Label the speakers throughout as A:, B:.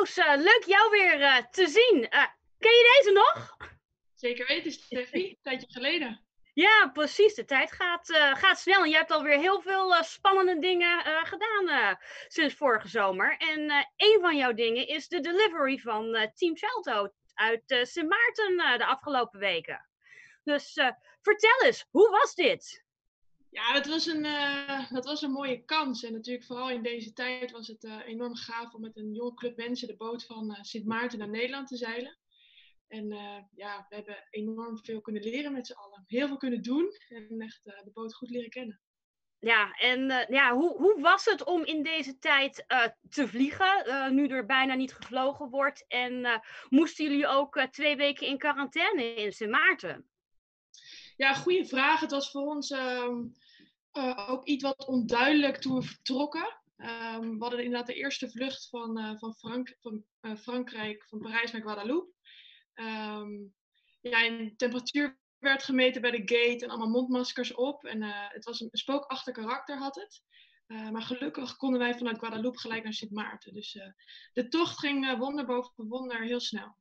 A: Eh, leuk jou weer eh, te zien. Eh, ken je deze nog?
B: Zeker weten, Steffi. Een tijdje geleden.
A: Ja, precies. De tijd gaat, gaat snel. En je hebt alweer heel veel spannende dingen gedaan sinds vorige zomer. En een van jouw dingen is de delivery van Team Salto uit Sint Maarten de afgelopen weken. Dus vertel eens, hoe was dit?
B: Ja, dat was, een, eh, dat was een mooie kans. En natuurlijk vooral in deze tijd was het eh, enorm gaaf om met een jonge club mensen de boot van eh, Sint Maarten naar Nederland te zeilen. En eh, ja, we hebben enorm veel kunnen leren met z'n allen. Heel veel kunnen doen en echt eh, de boot goed leren kennen.
A: Ja, en eh, ja, hoe, hoe was het om in deze tijd eh, te vliegen, eh, nu er bijna niet gevlogen wordt? En eh, moesten jullie ook eh, twee weken in quarantaine in Sint Maarten?
B: Ja, goede vraag. Het was voor ons ehm, eh, ook iets wat onduidelijk toen we vertrokken. Ehm, we hadden inderdaad de eerste vlucht van, eh, van, Frank, van eh, Frankrijk, van Parijs naar Guadeloupe. Ehm, ja, en temperatuur werd gemeten bij de gate en allemaal mondmaskers op. En het was een spookachtig karakter had het. Maar gelukkig konden wij vanuit Guadeloupe gelijk naar Sint Maarten. Dus de tocht ging wonder boven wonder heel snel.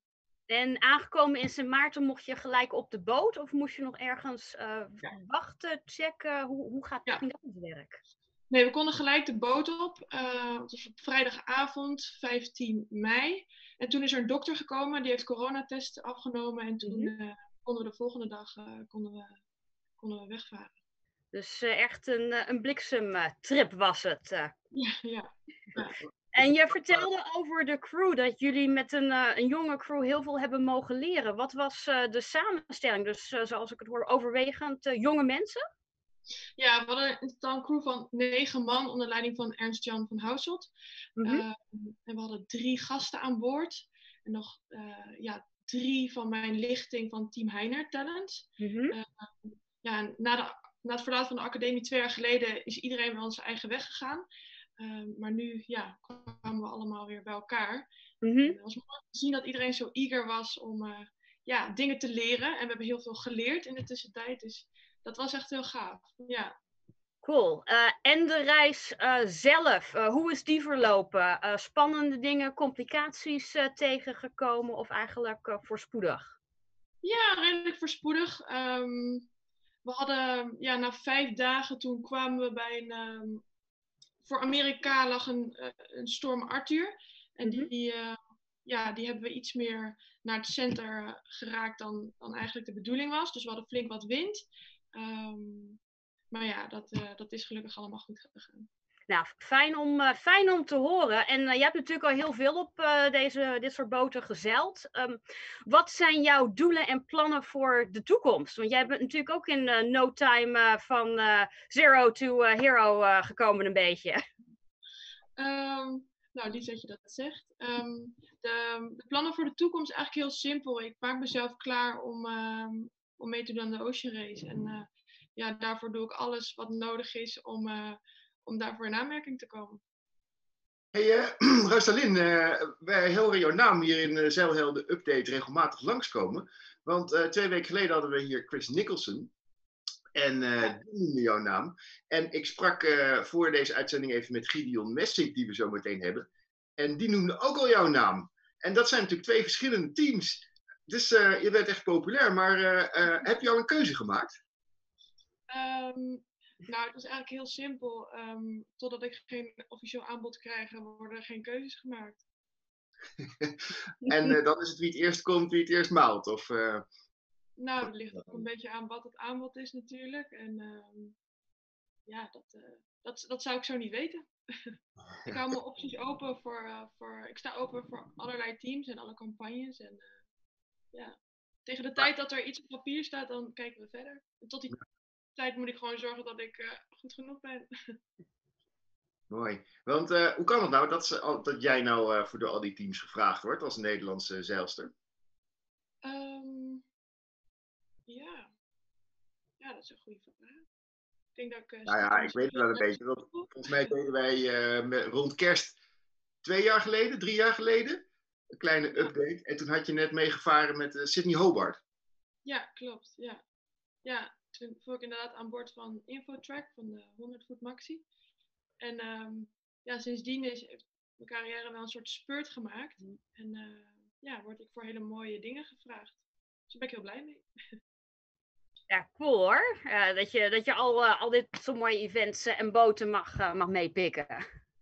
A: En aangekomen in Sint Maarten mocht je gelijk op de boot of moest je nog ergens
B: Ja.
A: wachten, checken? Hoe, hoe gaat
B: Ja.
A: dat in het werk?
B: Nee, we konden gelijk de boot op. Eh, het was op vrijdagavond, 15 mei. En toen is er een dokter gekomen, die heeft coronatest afgenomen. En toen
A: Mhm.
B: eh, konden we de volgende dag konden we, konden we wegvaren.
A: Dus echt een, een bliksemtrip was het.
B: Ja, ja.
A: En je vertelde over de crew, dat jullie met een, eh, een jonge crew heel veel hebben mogen leren. Wat was eh, de samenstelling? Dus eh, zoals ik het hoor, overwegend jonge mensen?
B: ja, we hadden in totaal een crew van negen man onder leiding van Ernst-Jan van Houselt.
A: Mhm.
B: Eh, en we hadden drie gasten aan boord. En nog ja, drie van mijn lichting van Team Heiner Talent.
A: Mhm.
B: ja, en na, de, na het verlaten van de academie twee jaar geleden is iedereen wel zijn eigen weg gegaan. Ehm, maar nu ja, kwamen we allemaal weer bij elkaar. En het was mooi te zien dat iedereen zo eager was om eh, ja, dingen te leren. En we hebben heel veel geleerd in de tussentijd. Dus dat was echt heel gaaf. Ja.
A: Cool. Eh, en de reis eh, zelf, hoe is die verlopen? Spannende dingen, complicaties tegengekomen of eigenlijk voorspoedig?
B: ja, redelijk voorspoedig. Ehm, we hadden ja, na vijf dagen toen kwamen we bij een. ehm, voor Amerika lag een, eh, een storm Arthur. En
A: Mhm.
B: die, eh, ja, die hebben we iets meer naar het center eh, geraakt dan, dan eigenlijk de bedoeling was. Dus we hadden flink wat wind. Ehm, maar ja, dat, dat is gelukkig allemaal goed gegaan.
A: Nou, fijn om, eh, fijn om te horen. En eh, je hebt natuurlijk al heel veel op eh, deze, dit soort boten gezeild. Ehm, wat zijn jouw doelen en plannen voor de toekomst? Want jij bent natuurlijk ook in no time van zero to hero gekomen een beetje.
B: Ehm, nou, lief dat je dat zegt. Ehm, de, de plannen voor de toekomst eigenlijk heel simpel. Ik maak mezelf klaar om, om mee te doen aan de Ocean Race. En ja, daarvoor doe ik alles wat nodig is om, om daarvoor in aanmerking te komen.
C: Hey, eh, wij horen jouw naam hier in de Zeilhelden Update regelmatig langskomen. Want twee weken geleden hadden we hier Chris Nicholson. En die noemde jouw naam. En ik sprak voor deze uitzending even met Gideon Messing, die we zo meteen hebben. En die noemde ook al jouw naam. En dat zijn natuurlijk twee verschillende teams. Dus je bent echt populair. Maar heb je al een keuze gemaakt?
B: Ehm, nou, het is eigenlijk heel simpel. Ehm, totdat ik geen officieel aanbod krijg, worden er geen keuzes gemaakt.
C: En eh, dan is het wie het eerst komt, wie het eerst maalt. Of, eh,
B: Nou, het ligt ook een beetje aan wat het aanbod is natuurlijk. En ehm, ja, dat, eh, dat, dat zou ik zo niet weten. ik hou mijn opties open voor, voor. Ik sta open voor allerlei teams en alle campagnes. En ja, tegen de tijd dat er iets op papier staat, dan kijken we verder. En tot die tijd moet ik gewoon zorgen dat ik eh, goed genoeg ben.
C: Mooi. Want eh, hoe kan het nou dat, ze, dat jij nou eh, voor door al die teams gevraagd wordt als Nederlandse zeilster?
B: Ehm, ja. ja, dat is een goede vraag. Ik denk dat ik.
C: Nou ja, ik weet het wel een beetje. Want volgens mij deden wij met, rond kerst twee jaar geleden, drie jaar geleden, een kleine update. En toen had je net meegevaren met Sydney Hobart.
B: Ja, klopt. Ja. ja, toen voer ik inderdaad aan boord van Infotrack van de 100 Foot Maxi. En ehm, ja, sindsdien is, mijn carrière wel een soort spurt gemaakt. En ja, word ik voor hele mooie dingen gevraagd. Dus daar ben ik heel blij mee.
A: Ja, cool hoor. dat, je, dat je al, al dit soort mooie events en boten mag, mag meepikken.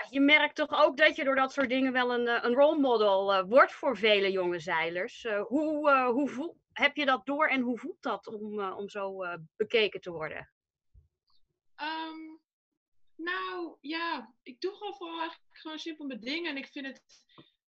A: Je merkt toch ook dat je door dat soort dingen wel een, een role model wordt voor vele jonge zeilers. hoe, hoe voel, heb je dat door en hoe voelt dat om, om zo bekeken te worden?
B: Ehm, nou ja, ik doe gewoon vooral eigenlijk gewoon simpel mijn dingen. En ik vind, het,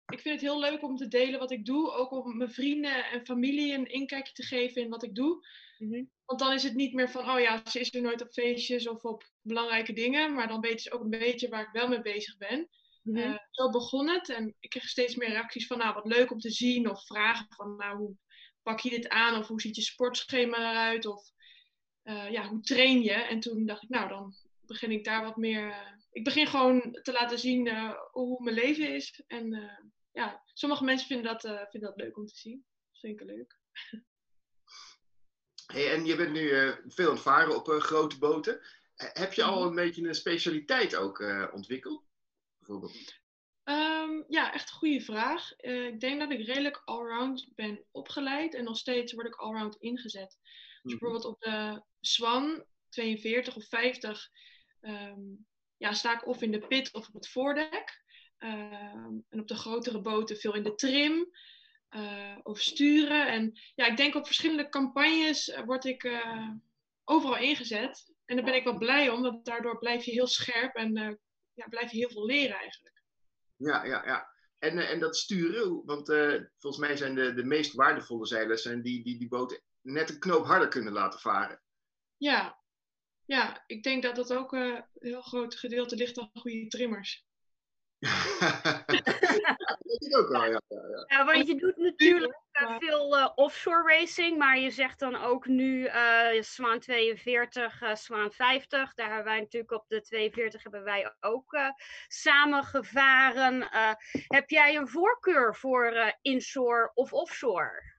B: ik vind het heel leuk om te delen wat ik doe. Ook om mijn vrienden en familie een inkijkje te geven in wat ik doe. Mhm. Want dan is het niet meer van, oh ja, ze is er nooit op feestjes of op belangrijke dingen. Maar dan weten ze ook een beetje waar ik wel mee bezig ben. Mm zo begon het. En ik kreeg steeds meer reacties van, nou wat leuk om te zien. Of vragen van, nou hoe pak je dit aan? Of hoe ziet je sportschema eruit? Of uh, ja, hoe train je? En toen dacht ik, nou dan begin ik daar wat meer. Uh, ik begin gewoon te laten zien uh, hoe mijn leven is. En ja, sommige mensen vinden dat, vinden dat leuk om te zien. Dat vind ik leuk.
C: Hey, en je bent nu veel aan het varen op grote boten. heb je al mhm. een beetje een specialiteit ook ontwikkeld? Bijvoorbeeld?
B: Um, ja, echt een goede vraag. ik denk dat ik redelijk allround ben opgeleid en nog steeds word ik allround ingezet. Dus mhm. bijvoorbeeld op de Swan 42 of 50 ehm, ja, sta ik of in de pit of op het voordek. Ehm, en op de grotere boten veel in de trim uh, of sturen. En ja, ik denk op verschillende campagnes uh, word ik uh, overal ingezet. En daar ben ik wel blij om, want daardoor blijf je heel scherp en ja, blijf je heel veel leren eigenlijk.
C: Ja, ja, ja. En, en dat sturen, want volgens mij zijn de, de meest waardevolle zeilers zijn die, die die boten net een knoop harder kunnen laten varen.
B: Ja, ja ik denk dat dat ook uh, een heel groot gedeelte ligt aan goede trimmers.
A: dat ook wel, ja, ja, ja. ja. want je doet natuurlijk uh, veel uh, offshore racing, maar je zegt dan ook nu uh, Zwaan 42, Zwaan 50. Daar hebben wij natuurlijk op de 42 hebben wij ook samen gevaren. heb jij een voorkeur voor inshore of offshore?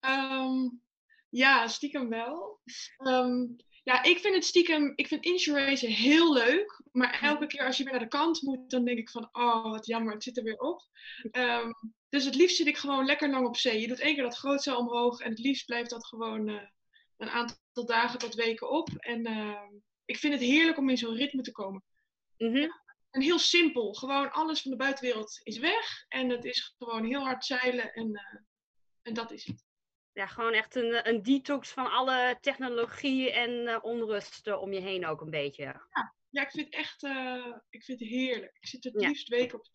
B: Um, ja, stiekem wel. Um, ja, ik vind het stiekem, ik vind inshore racen heel leuk. Maar elke keer als je weer naar de kant moet, dan denk ik van, oh wat jammer, het zit er weer op. Um, dus het liefst zit ik gewoon lekker lang op zee. Je doet één keer dat grootste omhoog en het liefst blijft dat gewoon uh, een aantal dagen tot weken op. En uh, ik vind het heerlijk om in zo'n ritme te komen. Mm -hmm. En heel simpel, gewoon alles van de buitenwereld is weg. En het is gewoon heel hard zeilen en, uh, en dat is het
A: ja, gewoon echt een, een detox van alle technologie en uh, onrust om je heen ook een beetje.
B: Ja, ja ik vind het echt uh, ik vind het heerlijk. Ik zit er het ja. liefst weken op.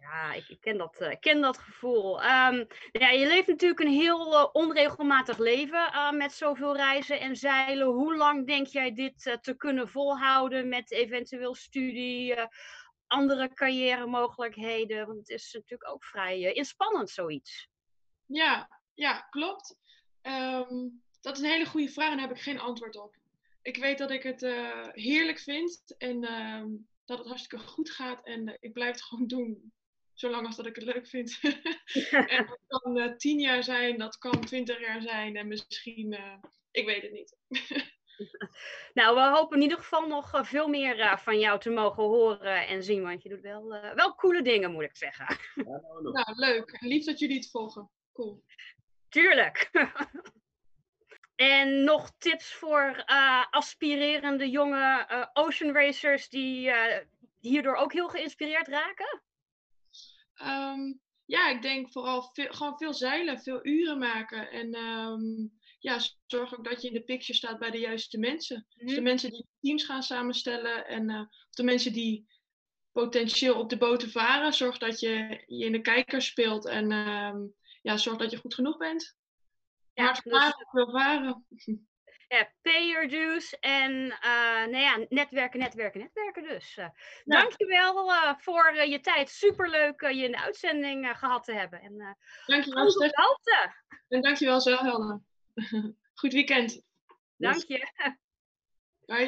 A: ja, ik, ik, ken dat, uh, ken dat gevoel. Um, ja, je leeft natuurlijk een heel onregelmatig leven met zoveel reizen en zeilen. Hoe lang denk jij dit te kunnen volhouden met eventueel studie, andere carrière mogelijkheden? Want het is natuurlijk ook vrij inspannend zoiets.
B: Ja, ja, klopt. Ehm, dat is een hele goede vraag en daar heb ik geen antwoord op. Ik weet dat ik het uh, heerlijk vind en uh, dat het hartstikke goed gaat. En uh, ik blijf het gewoon doen, zolang als dat ik het leuk vind. en dat kan eh, tien jaar zijn, dat kan twintig jaar zijn en misschien, ik weet het niet.
A: nou, we hopen in ieder geval nog veel meer van jou te mogen horen en zien. Want je doet wel, wel coole dingen, moet ik zeggen.
B: nou, leuk. Lief dat jullie het volgen. Cool.
A: Tuurlijk. en nog tips voor uh, aspirerende jonge uh, ocean racers die uh, hierdoor ook heel geïnspireerd raken?
B: Um, ja, ik denk vooral veel, gewoon veel zeilen, veel uren maken. En um, ja, zorg ook dat je in de picture staat bij de juiste mensen. Mm. Dus de mensen die teams gaan samenstellen en de mensen die potentieel op de boten varen. Zorg dat je je in de kijker speelt en um, ja, zorg dat je goed genoeg bent. Ja, Hard varen, dus, veel varen.
A: Ja, pay your dues en uh, nou ja, netwerken, netwerken, netwerken dus. Uh, ja. Dankjewel uh, voor je tijd. Superleuk je in de uitzending gehad te hebben. En,
B: dankjewel, Stef. En dankjewel, zo, Helena. Goed weekend.
A: Dank je.
B: Bye.